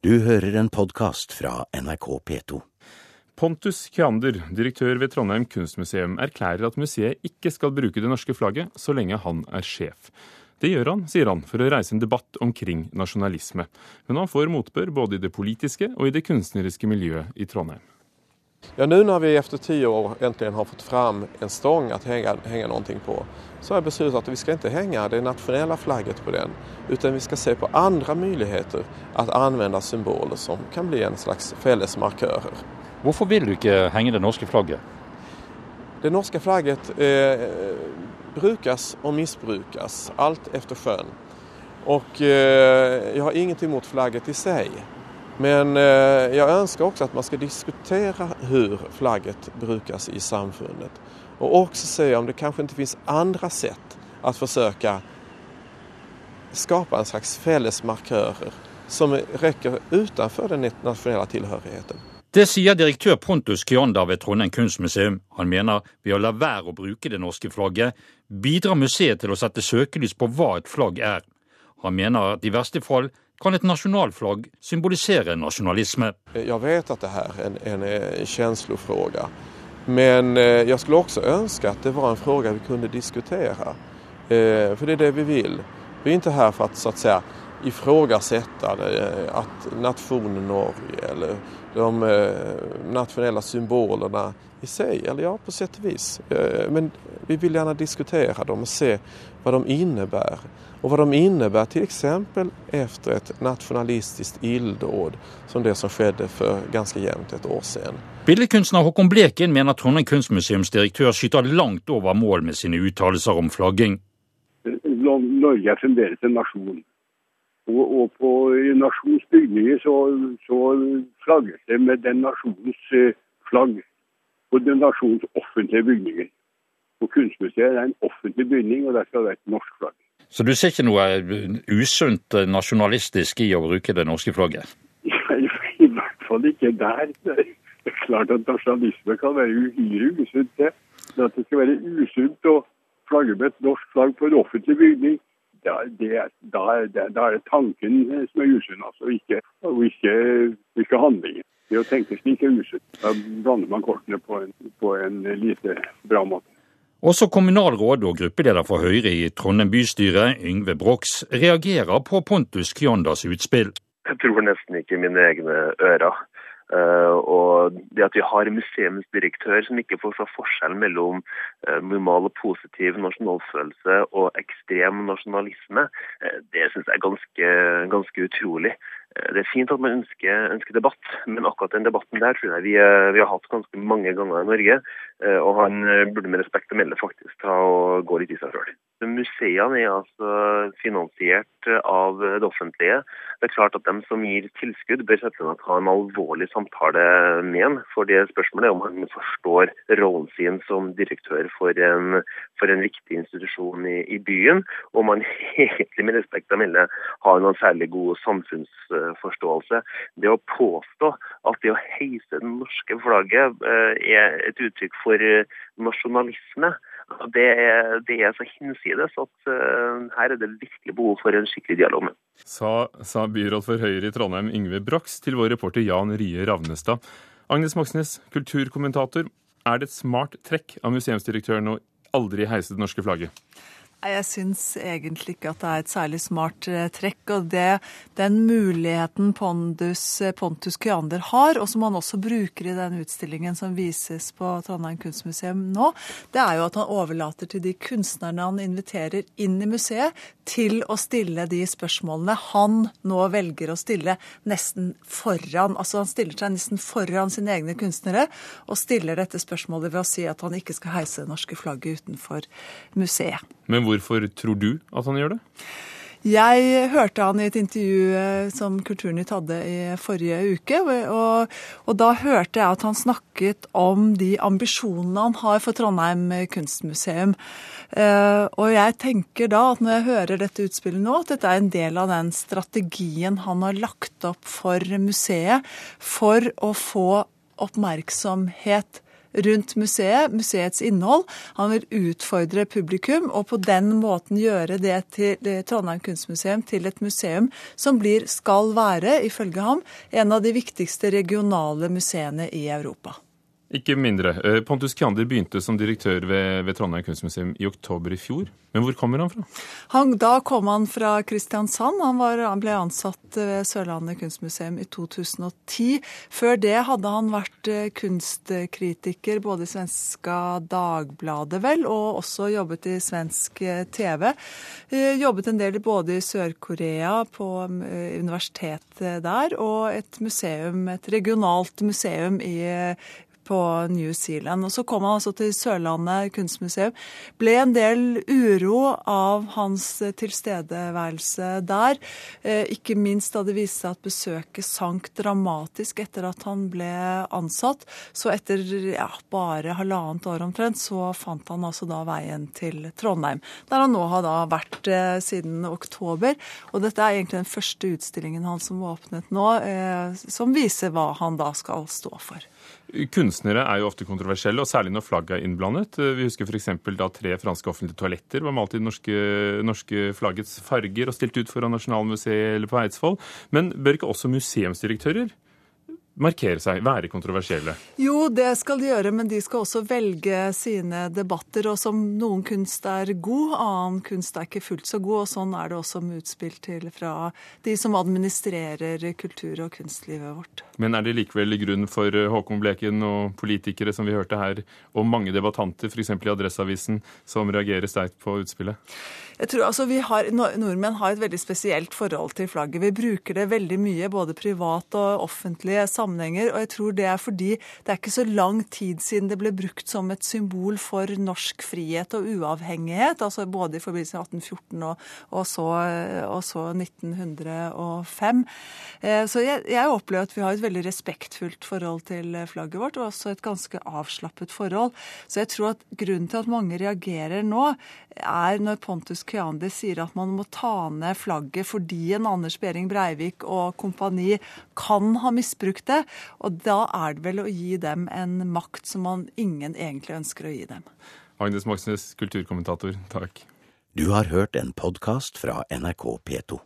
Du hører en podkast fra NRK P2. Pontus Kjander, direktør ved Trondheim kunstmuseum, erklærer at museet ikke skal bruke det norske flagget så lenge han er sjef. Det gjør han, sier han, for å reise en debatt omkring nasjonalisme. Men han får motbør både i det politiske og i det kunstneriske miljøet i Trondheim. Ja, nu när vi efter tio år äntligen har fått fram en stång att hänga, hänga någonting på så har jag beslutat att vi ska inte hänga det nationella flagget på den utan vi ska se på andra möjligheter att använda symboler som kan bli en slags fellesmarkörer. Hvorfor vil du ikke henge det norske flagget? Det norska flagget eh, brukas och missbrukas allt efter skön. Och eh, jag har ingenting emot flagget i sig. Men eh, jag önskar också att man ska diskutera hur flagget brukas i samfundet. Och också se om det kanske inte finns andra sätt att försöka skapa en slags fellesmarkörer som räcker utanför den nasjonale tilhørigheten. Det sier direktør Pontus Kyander ved Trondheim kunstmuseum. Han mener ved å la være å bruke det norske flagget, bidrar museet til å sette søkelys på hva et flagg er. Han mener at i verste fall kan et nasjonalflagg symbolisere nasjonalisme. Jeg vet at det er en, en, en. Men jeg skulle også ønske at det var en spørsmål vi kunne diskutere. For det er det vi vil. Vi er ikke her for at, så at säga ifrågasätta det, att nationen Norge eller de eh, nationella symbolerna i sig. Eller ja, på sätt och vis. Eh, men vi vill gärna diskutera dem och se vad de innebär. Och vad de innebär till exempel efter ett nationalistiskt illdåd som det som skedde för ganska jämnt ett år sedan. Billedkunstner Håkon Bleken mener Trondheim kunstmuseums direktør skyter langt over mål med sine uttalelser om flagging. Norge er fremdeles en nasjon. Og, og på nasjonens bygninger så, så flagges det med den nasjonens eh, flagg. På den nasjonens offentlige bygninger. Og Kunstmuseet er en offentlig bygning, og der skal det være et norsk flagg. Så du ser ikke noe usunt nasjonalistisk i å bruke det norske flagget? I hvert fall ikke der. Det er klart at nasjonalisme kan være uhyre usunt, det. Men at det skal være usunt å flagge med et norsk flagg på en offentlig bygning, da, det, da, da, da er det tanken som er usunn, altså, ikke, og ikke, ikke handlingen. Det å tenke slik er usunt. Da blander man kortene på en, på en lite bra måte. Også kommunalråd og gruppeleder for Høyre i Trondheim bystyre, Yngve Brox, reagerer på Pontus Kyandas utspill. Jeg tror nesten ikke mine egne ører. Uh, og det at vi har en museumsdirektør som ikke forstår forskjell mellom uh, normal og positiv nasjonalfølelse og ekstrem nasjonalisme, uh, det syns jeg er ganske, ganske utrolig. Det er fint at man ønsker, ønsker, debatt, men akkurat den debatten der tror jeg vi, vi, har hatt ganske mange ganger i Norge. Og han burde med respekt å melde faktisk ta og gå litt i seg sjøl. Museene er altså finansiert av det offentlige. Det er klart at de som gir tilskudd, bør seg ha en alvorlig samtale med en. For det spørsmålet er om han forstår rollen sin som direktør for en, for en viktig institusjon i, i byen. Og om han egentlig med respekt å melde har noen særlig god samfunnsforståelse. Det å påstå at det å heise det norske flagget er et uttrykk for nasjonalisme, det er, det er så hinsides at uh, her er det virkelig behov for en skikkelig dialog med. Sa, sa byråd for Høyre i Trondheim Yngve Brox til vår reporter Jan Rie Ravnestad. Agnes Moxnes, kulturkommentator. Er det et smart trekk av museumsdirektøren å aldri heise det norske flagget? Jeg syns egentlig ikke at det er et særlig smart trekk. Og det, den muligheten Pondus, Pontus Kyander har, og som han også bruker i den utstillingen som vises på Trondheim kunstmuseum nå, det er jo at han overlater til de kunstnerne han inviterer inn i museet, til å stille de spørsmålene han nå velger å stille nesten foran. Altså han stiller seg nesten foran sine egne kunstnere og stiller dette spørsmålet ved å si at han ikke skal heise det norske flagget utenfor museet. Men hvorfor tror du at han gjør det? Jeg hørte han i et intervju som Kulturnytt hadde i forrige uke. Og, og, da hørte jeg at han snakket om de ambisjonene han har for Trondheim kunstmuseum. Og jeg tenker da at når jeg hører dette utspillet nå, at dette er en del av den strategien han har lagt opp for museet for å få oppmerksomhet rundt museet, museets innhold. Han vil utfordre publikum, og på den måten gjøre det til Trondheim kunstmuseum til et museum som blir, skal være, ifølge ham, en av de viktigste regionale museene i Europa. Ikke mindre. Eh, Pontus Kjander begynte som direktør ved, ved, Trondheim kunstmuseum i oktober i fjor. Men hvor kommer han fra? Han, da kom han fra Kristiansand. Han, var, han, ble ansatt ved Sørlandet kunstmuseum i 2010. Før det hadde han vært eh, kunstkritiker både i svenska Dagbladet, vel, og også jobbet i svensk eh, TV. Jobbet en del både i Sør-Korea, på universitetet der, og et museum, et regionalt museum i på New Zealand. Og Så kom han altså til Sørlandet kunstmuseum. Ble en del uro av hans tilstedeværelse der. Eh, ikke minst da det viste seg at besøket sank dramatisk etter at han ble ansatt. Så etter ja, bare halvannet år omtrent, så fant han altså da veien til Trondheim. Der han nå har da vært eh, siden oktober. Og dette er egentlig den første utstillingen hans som åpnet nå, eh, som viser hva han da skal stå for. Kunstnere er jo ofte kontroversielle, og særlig når flagget er innblandet. Vi husker f.eks. da tre franske offentlige toaletter var malt i norske, norske flaggets farger og stilt ut foran Nasjonalmuseet eller på Eidsvoll. Men bør ikke også museumsdirektører markere seg, være kontroversielle? Jo, det skal de gjøre, men de skal også velge sine debatter. Og som noen kunst er god, annen kunst er ikke fullt så god. Og sånn er det også med utspill til fra de som administrerer kultur- og kunstlivet vårt. Men er det likevel grunn for Håkon Bleken og politikere som vi hørte her, og mange debattanter, f.eks. i Adresseavisen, som reagerer sterkt på utspillet? Jeg tror altså vi har, Nordmenn har et veldig spesielt forhold til flagget. Vi bruker det veldig mye, både privat og offentlige sammenhenger. Og jeg tror det er fordi det er ikke så lang tid siden det ble brukt som et symbol for norsk frihet og uavhengighet. altså Både i forbindelse med 1814 og, og, så, og så, 1905. Eh, så jeg, jeg opplever at vi har et veldig respektfullt forhold til flagget vårt, og også et ganske avslappet forhold. Så jeg tror at grunnen til at mange reagerer nå, er når Pontus Kyandi sier at man må ta ned flagget fordi en Anders Behring Breivik og kompani kan ha misbrukt det. Og da er det vel å gi dem en makt som man ingen egentlig ønsker å gi dem. Agnes Moxnes, kulturkommentator, takk. Du har hørt en podkast fra NRK P2.